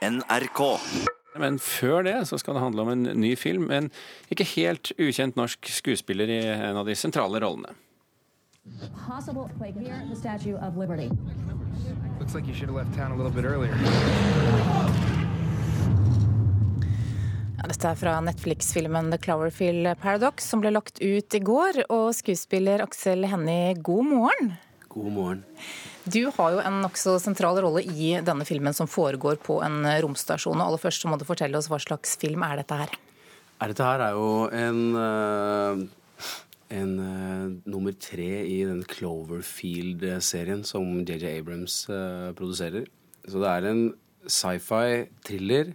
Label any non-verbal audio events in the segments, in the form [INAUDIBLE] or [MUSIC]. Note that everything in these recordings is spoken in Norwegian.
NRK. Men før det så skal det handle om en ny film. En ikke helt ukjent norsk skuespiller i en av de sentrale rollene. Possible quake here, the Statue of Liberty. Looks like you should have left town a little bit earlier. Ja, dette er fra Netflix-filmen The Cloverfield Paradox, som ble lagt ut i går. Og skuespiller Aksel Hennie, god morgen. God morgen. Du har jo en nokså sentral rolle i denne filmen som foregår på en romstasjon. og Aller først så må du fortelle oss hva slags film er dette her? Dette her er jo en, eh, en uh, nummer tre i den Cloverfield-serien som JJ Abrams uh, produserer. Så det er en sci-fi thriller,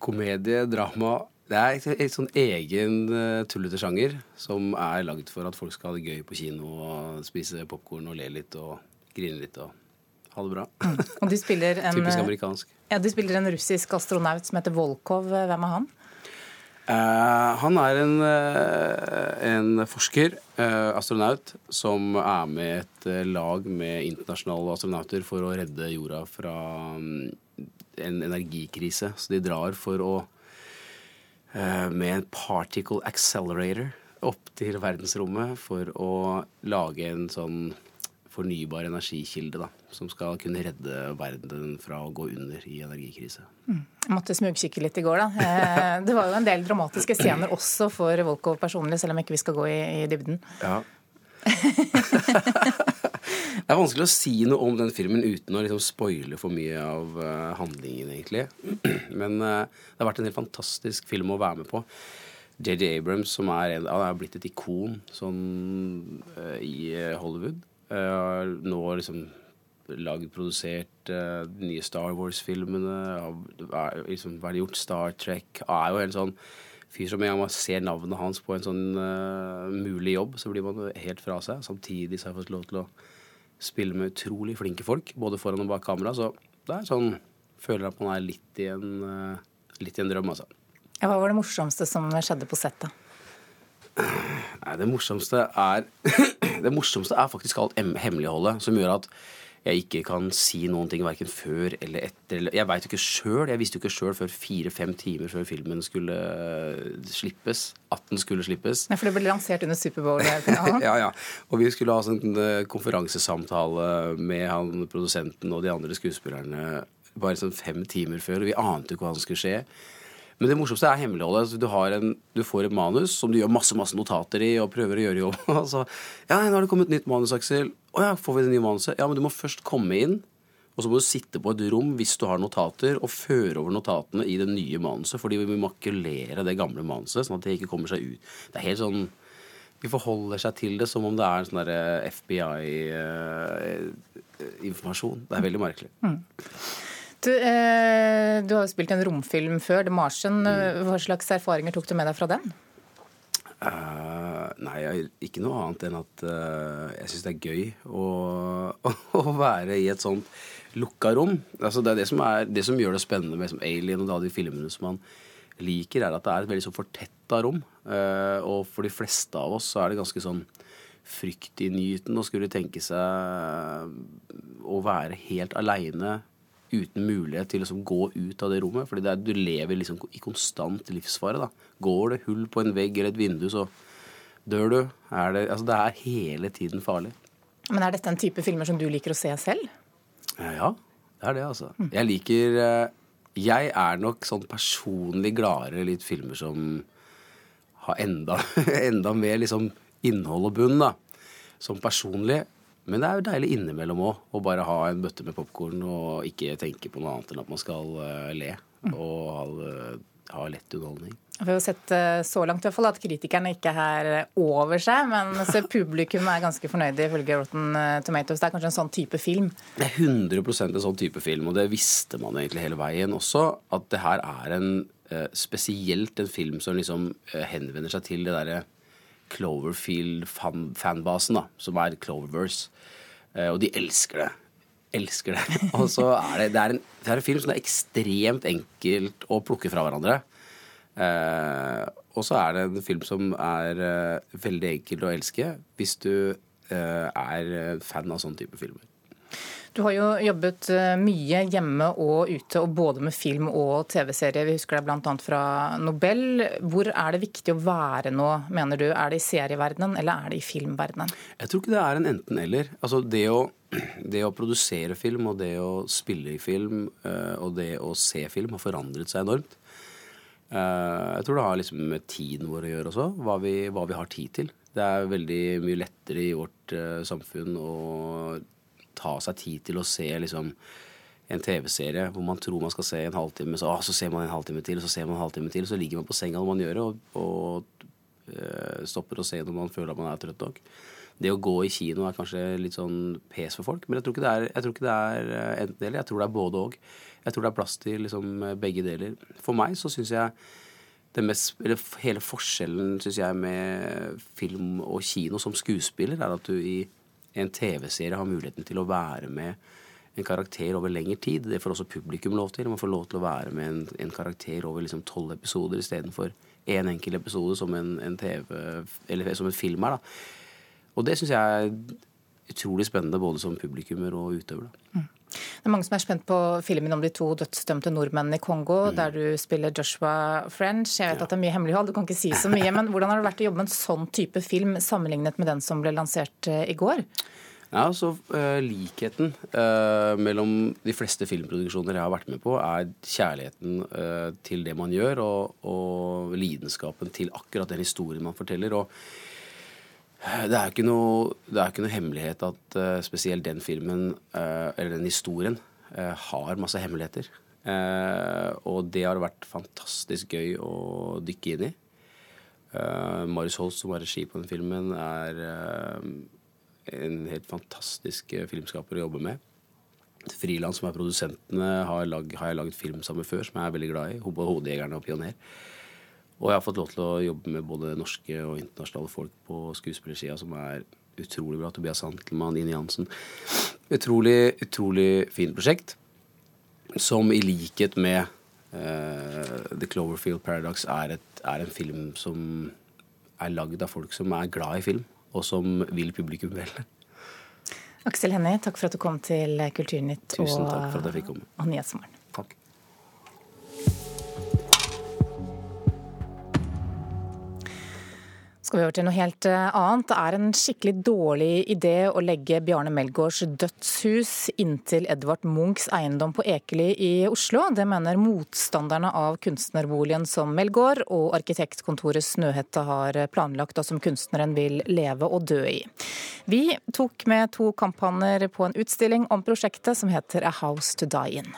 komedie, drama Det er en sånn egen uh, tullete sjanger som er lagd for at folk skal ha det gøy på kino og spise popkorn og le litt og grine litt og ha det bra. Og de spiller en, Typisk amerikansk. Ja, du spiller en russisk astronaut som heter Volkov. Hvem er han? Uh, han er en, uh, en forsker, uh, astronaut, som er med et lag med internasjonale astronauter for å redde jorda fra um, en energikrise. Så de drar for å med en particle accelerator opp til verdensrommet for å lage en sånn fornybar energikilde da, som skal kunne redde verden fra å gå under i energikrise. Mm. Jeg måtte smugkikke litt i går, da. Det var jo en del dramatiske scener også for Volkov personlig, selv om ikke vi skal gå i, i dybden. Ja. [LAUGHS] det er vanskelig å si noe om den filmen uten å liksom spoile for mye av uh, handlingen, egentlig. [CLEARS THROAT] Men uh, det har vært en helt fantastisk film å være med på. JJ Abrams, som er, en, er blitt et ikon sånn, uh, i Hollywood. nå liksom lagd, produsert de nye Star Wars-filmene. Har liksom vært gjort Star Trek. Er jo helt sånn fyr som en gang man ser navnet hans på en sånn mulig jobb, så blir man helt fra seg. Samtidig så har jeg fått lov til å spiller med utrolig flinke folk, både foran og bak kamera. Så det er sånn Føler at man er litt i en, litt i en drøm, altså. Ja, hva var det morsomste som skjedde på settet? Nei, det morsomste er [CLEARS THROAT] Det morsomste er faktisk alt hemmeligholdet, som gjør at jeg ikke kan si noen ting verken før eller etter. Jeg veit jo ikke sjøl. Jeg visste jo ikke sjøl før fire-fem timer før filmen skulle slippes. At den skulle slippes. Nei, For det ble lansert under Superbowl? [LAUGHS] ja, ja. Og vi skulle ha sånn konferansesamtale med han produsenten og de andre skuespillerne bare sånn fem timer før, og vi ante jo ikke hva som skulle skje. Men det morsomste er hemmeligholdet. Du, en, du, får et manus som du gjør masse masse notater i og prøver å gjøre jobb. [LAUGHS] Altså, ja, nå har det kommet nytt manus, Aksel. Å ja, får vi det nye manuset? Ja, men du må først komme inn. Og så må du sitte på et rom hvis du har notater, og føre over notatene i det nye manuset. Fordi vi må makulere det gamle manuset, sånn at det ikke kommer seg ut. Det er helt sånn De forholder seg til det som om det er en sånn FBI-informasjon. det er veldig merkelig. Mm. Du, eh, du, har jo spilt en romfilm før, The Martian. Mm. Hva slags erfaringer tok du med deg fra den? Uh, nei, ikke noe annet enn at uh, jeg syns det er gøy å, [LAUGHS] å, være i et sånt lukka rom. Altså, det er det som, er, det som gjør det spennende med liksom, Alien og da de filmene som man liker, er at det er et veldig så fortetta rom. Uh, og for de fleste av oss så er det ganske sånn fryktinngytende å skulle tenke seg å være helt aleine uten mulighet til å liksom gå ut av det rommet. fordi det er, du lever liksom i konstant livsfare. da. Går det hull på en vegg eller et vindu, så dør du. Er det, altså, det er hele tiden farlig. Men er dette en type filmer som du liker å se selv? Ja, det er det, altså. Mm. Jeg liker eh, Jeg er nok sånn personlig gladere litt filmer som har enda, [LAUGHS] enda mer liksom innhold og bunn, da. Som personlig. Men det er jo deilig innimellom òg å bare ha en bøtte med popkorn og ikke tenke på noe annet enn at man skal uh, le og ha, ha lett underholdning. Vi har sett uh, så langt i hvert fall at kritikerne ikke er over seg, men [LAUGHS] publikum er ganske fornøyde ifølge Rotten eh, Tomatoes. Det er kanskje en sånn type film? Det er 100% en sånn type film, og det visste man egentlig hele veien også. At det her er en spesielt en film som liksom henvender seg til det derre Cloverfield-fanbasen, fan, som er Cloververse. Eh, og de elsker det. Elsker det. [LAUGHS] Og så er det, det, er en, det er en film som er ekstremt enkelt å plukke fra hverandre. Eh, og så er det en film som er eh, veldig enkel å elske hvis du eh, er fan av sånn type filmer. Du har jo jobbet eh, mye hjemme og ute, og både med film og TV-serie. Vi husker deg bl.a. fra Nobel. Hvor er det viktig å være nå, mener du? Er det i serieverdenen eller er det i filmverdenen? Jeg tror ikke det er en enten-eller. Altså det å, [CLEARS THROAT] det å produsere film og det å spille i film eh, og det å se film har forandret seg enormt. Eh, jeg tror det har liksom med tiden vår å gjøre også, hva vi, hva vi har tid til. Det er veldig mye lettere i vårt samfunn å ta seg tid til å se liksom en TV-serie hvor man tror man skal se en halvtime, så, å, så ser man en halvtime til, så ser man en halvtime til, så ligger man på senga når man gjør det, og, og øh, stopper å se når man føler at man er trøtt nok. Det å gå i kino er kanskje litt sånn pes for folk, men jeg tror ikke det er, jeg ikke det er eh, enten eller. Jeg tror det er både og. Jeg tror det er plass til liksom begge deler. For meg så syns jeg mest, hele forskjellen synes jeg med film og kino som skuespiller, er at du i en TV-serie har muligheten til å være med en karakter over lengre tid. Det får også publikum lov til. Man får lov til å være med en, en karakter over liksom tolv episoder istedenfor én en enkel episode som en, en, TV, eller som en film er. Da. Og det syns jeg er utrolig spennende både som publikummer og utøver. Da. Mm. Det er mange som er spent på filmen om de to dødsdømte nordmennene i Kongo, mm. der du spiller Joshua French. Jeg vet ja. at det er mye hemmelighold, du kan ikke si så mye. [LAUGHS] Men hvordan har det vært å jobbe med en sånn type film sammenlignet med den som ble lansert eh, i går? Ja, så uh, Likheten uh, mellom de fleste filmproduksjoner jeg har vært med på, er kjærligheten uh, til det man gjør, og, og, lidenskapen til akkurat den historien man forteller. og det er ikke det er ikke noe hemmelighet at uh, spesielt den filmen, uh, eller den historien, uh, har masse hemmeligheter. og det har vært fantastisk gøy å dykke inn i. Marius Holst, som har regi på den filmen, er en helt fantastisk filmskaper å jobbe med. Friland, som er produsentene, har, lag, har jeg lagd film sammen med før, som jeg er veldig glad i. Både 'Hodejegerne' og 'Pioner'. Og jeg har fått lov til å jobbe med både norske og internasjonale folk på skuespillersida som er utrolig bra. Tobias Hantelmann, Ine Jansen. Utrolig, utrolig fint prosjekt. Som i likhet med uh, The Cloverfield Paradox er, et, er, en film som er lagd av folk som er glad i film, og som vil publikum vel. Aksel Hennie, takk for at du kom til Kulturnytt Tusen takk for at jeg fikk komme. og Nyhetsmorgen. Skal vi over til noe helt eh, annet. Det er en skikkelig dårlig idé å legge Bjarne Melgaards dødshus inntil Edvard Munchs eiendom på Ekely i Oslo. Det mener motstanderne av kunstnerboligen som Melgaard og arkitektkontoret Snøhette har planlagt, og som kunstneren vil leve og dø i. Vi tok med to kamphaner på en utstilling om prosjektet som heter A House to Die In.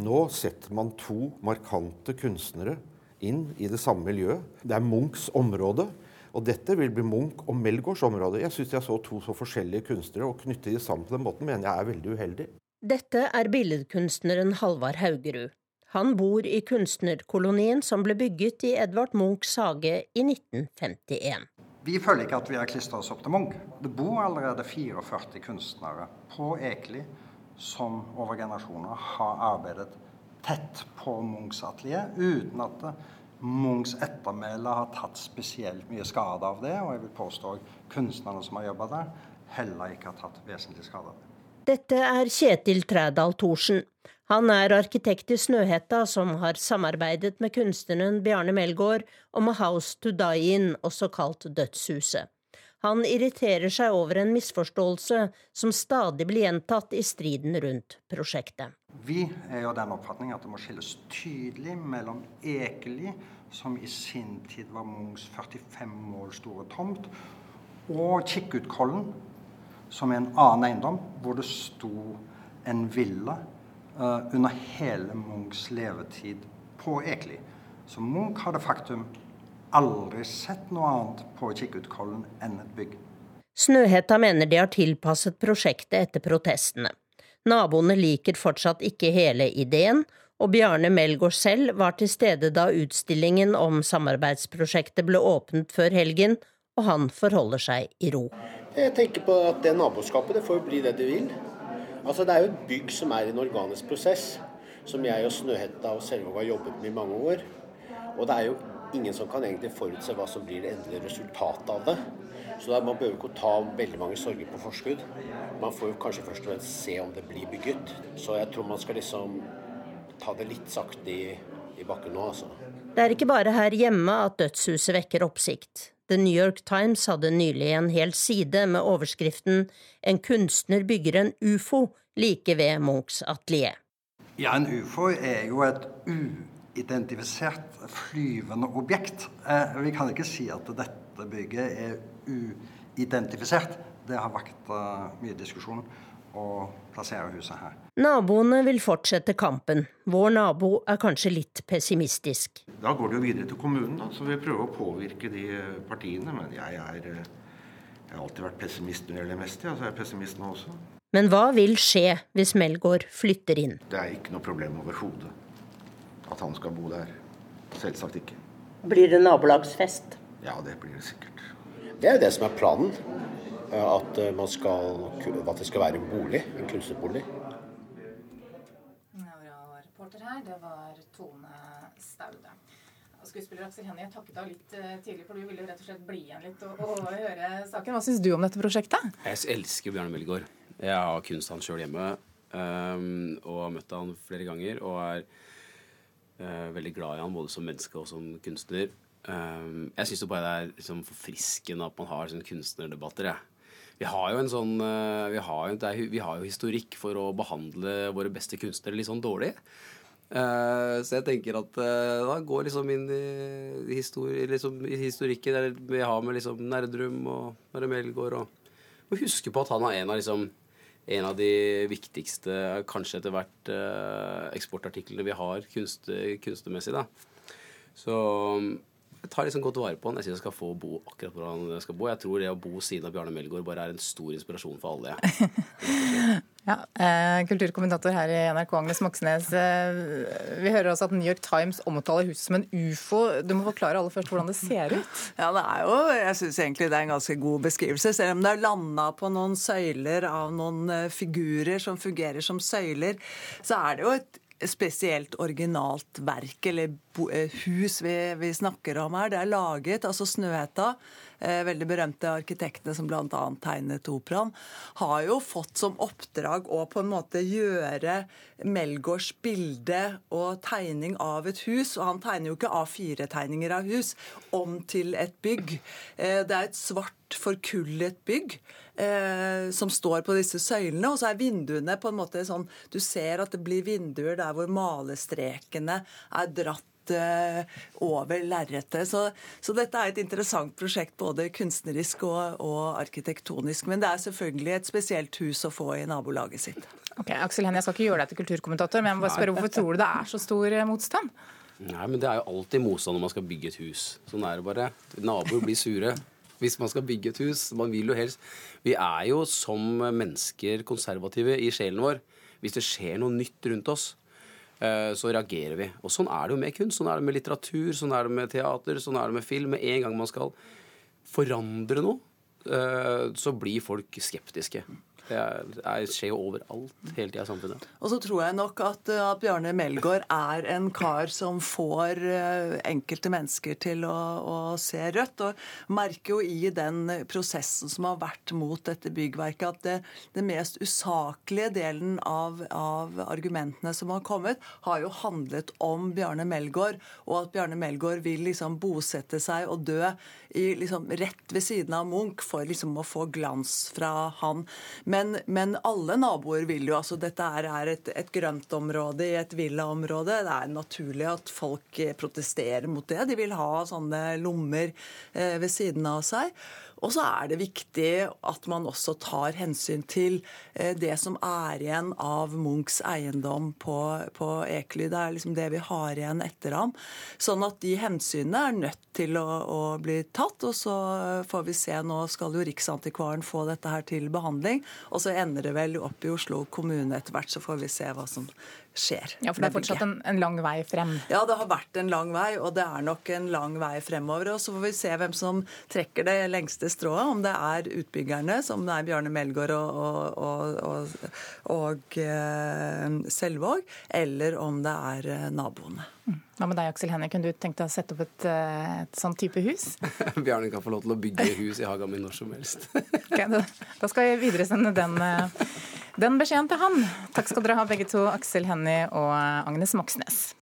Nå setter man to markante kunstnere inn i det samme miljøet. Det er Munchs område. Og dette vil bli Munch og Melgaards område. Jeg syns jeg så to så forskjellige kunstnere, og knytte de sammen på den måten mener jeg er veldig uheldig. Dette er billedkunstneren Halvard Haugerud. Han bor i kunstnerkolonien som ble bygget i Edvard Munchs hage i 1951. Vi føler ikke at vi har klistra oss opp til Munch. Det bor allerede 44 kunstnere på Ekeli som over generasjoner har arbeidet tett på Munchs atelier, uten at det Munchs ettermæle har tatt spesielt mye skade av det, og jeg vil påstå at kunstnerne som har jobba der, heller ikke har tatt vesentlig skade av det. Dette er Kjetil Trædal Thorsen. Han er arkitekt i Snøhetta, som har samarbeidet med kunstneren Bjarne Melgaard om A House to Die In, også kalt Dødshuset. Han irriterer seg over en misforståelse som stadig blir gjentatt i striden rundt prosjektet. Vi er jo den oppfatning at det må skilles tydelig mellom Ekeli, som i sin tid var Munchs 45 mål store tomt, og Kikkutkollen, som er en annen eiendom, hvor det sto en villa uh, under hele Munchs levetid på Ekeli. Så Munch hadde faktum aldri sett noe annet på Kikkutkollen enn et bygg. Snøhetta mener de har tilpasset prosjektet etter protestene. Naboene liker fortsatt ikke hele ideen, og Bjarne Melgaard selv var til stede da utstillingen om samarbeidsprosjektet ble åpnet før helgen, og han forholder seg i ro. Jeg tenker på at det naboskapet det får bli det det vil. Altså Det er jo et bygg som er i en organisk prosess, som jeg og Snøhetta og Selvåg har jobbet med i mange år. Og det er jo ingen som kan egentlig forutse hva som blir det endelige resultatet av det. Så der, Man behøver ikke å ta veldig mange sorger på forskudd. Man får jo kanskje først og fremst se om det blir bygget. Så jeg tror man skal liksom ta det litt sakte i, i bakken nå, altså. Det er ikke bare her hjemme at dødshuset vekker oppsikt. The New York Times hadde nylig en hel side med overskriften 'En kunstner bygger en ufo like ved Munchs atelier'. Ja, en ufo er jo et uidentifisert flyvende objekt. Eh, vi kan ikke si at dette bygget er uidentifisert. Det har vakt uh, mye diskusjon å plassere huset her. Naboene vil fortsette kampen. Vår nabo er kanskje litt pessimistisk. Da går det jo videre til kommunen, da, så vi prøver å påvirke de partiene. Men jeg er jeg har alltid vært pessimist når det gjelder mest, ja, så jeg er pessimist nå også. Men hva vil skje hvis Melgaard flytter inn? Det er ikke noe problem overhodet at han skal bo der. Selvsagt ikke. Blir det nabolagsfest? Ja, det blir det sikkert. Det er jo det som er planen. At, man skal, at det skal være en bolig. En kunstnerbolig. Reporter her, det var Tone Staude. Skuespiller Aksel Hennie, jeg takket deg litt tidlig, for du ville rett og slett bli igjen litt og, og høre saken. Hva syns du om dette prosjektet? Jeg elsker Bjarne Melgaard. Jeg har kunst han sjøl hjemme um, og har møtt han flere ganger. Og er uh, veldig glad i han både som menneske og som kunstner. Um, jeg syns bare det er liksom forfriskende at man har sånne kunstnerdebatter. Ja. Vi har jo en sånn uh, vi, har jo, er, vi har jo historikk for å behandle våre beste kunstnere litt sånn dårlig. Uh, så jeg tenker at da går liksom inn i, histori liksom, historikken vi har med liksom Nerdrum og Mare Melgaard og, og huske på at han er en av liksom en av de viktigste, kanskje etter hvert, uh, eksportartiklene vi har kunst, kunstnermessig. da. Så jeg tar liksom godt vare på han. Jeg syns han skal få bo akkurat hvor han skal bo. Jeg tror det å bo siden av Bjarne Melgaard bare er en stor inspirasjon for alle. Ja. [LAUGHS] ja, eh, Kulturkommentator her i NRK, Agnes Moxnes. Eh, vi hører også at New York Times omtaler huset som en ufo. Du må forklare aller først hvordan det ser ut. [LAUGHS] Ja, det er jo, Jeg syns egentlig det er en ganske god beskrivelse. Selv om det er landa på noen søyler av noen figurer som fungerer som søyler, så er det jo et spesielt originalt verk eller hus vi, vi, snakker om her. Det er laget, altså Snøhetta, eh, veldig berømte arkitektene som bl.a. tegnet operaen, har jo fått som oppdrag å på en måte gjøre Melgaards bilde og tegning av et hus, og han tegner jo ikke A4-tegninger av hus, om til et bygg. Eh, det er et svart, forkullet bygg eh, som står på disse søylene. Og så er vinduene på en måte sånn Du ser at det blir vinduer der hvor malestrekene er dratt eh, over lerretet. Så, så, dette er et interessant prosjekt både kunstnerisk og, og, arkitektonisk. Men det er selvfølgelig et spesielt hus å få i nabolaget sitt. Ok, Aksel Hennie, Jeg skal ikke gjøre deg til kulturkommentator, men jeg må bare spørre hvorfor tror du det er så stor eh, motstand? Nei, men Det er jo alltid motstand når man skal bygge et hus. Sånn er det bare. Naboer blir sure hvis man skal bygge et hus. Man vil jo helst Vi er jo som mennesker konservative i sjelen vår. Hvis det skjer noe nytt rundt oss, så reagerer vi. Og sånn er det jo med kunst. Sånn er det med litteratur, sånn er det med teater, sånn er det med film. Med en gang man skal forandre noe, eh, så blir folk skeptiske. Det, er, det skjer jo overalt hele tida i samfunnet. Og så tror jeg nok at, eh, at Bjarne Melgaard er en kar som får eh, enkelte mennesker til å, å, se rødt. Og merker jo i den prosessen som har vært mot dette byggverket, at det, det mest usaklige delen av, av, argumentene som har kommet, har jo handlet om Bjarne Melgaard, og at Bjarne Melgaard vil liksom bosette seg og dø i, liksom, rett ved siden av Munch for liksom å få glans fra han. Men men, men, alle naboer vil jo altså Dette er et, et grøntområde i et villaområde. Det er naturlig at folk protesterer mot det. De vil ha sånne lommer eh, ved siden av seg. Og så er det viktig at man også tar hensyn til eh, det som er igjen av Munchs eiendom på, på Ekely. Det er liksom det vi har igjen etter ham. Sånn at de hensynene er nødt til å, å bli tatt. Og så får vi se, nå skal jo Riksantikvaren få dette her til behandling. Og så ender det vel opp i Oslo kommune etter hvert, så får vi se hva som skjer. Ja, For det er fortsatt en, en, lang vei frem? Ja, det har vært en lang vei, og det er nok en lang vei fremover. og Så får vi se hvem som trekker det lengste strået. Om det er utbyggerne, som det er Bjarne Melgaard og, og, og, og uh, Selvåg, eller om det er eh, naboene. Mm. Hva ja, med deg, Aksel Hennie, kunne du tenkt deg å sette opp et, eh, et sånn type hus? [LAUGHS] Bjarne kan få lov til å bygge hus i hagen min når som helst. okay, da, da skal jeg videresende den. Uh, den beskjeden til han. Takk skal dere ha begge to, Aksel Hennie og Agnes Moxnes.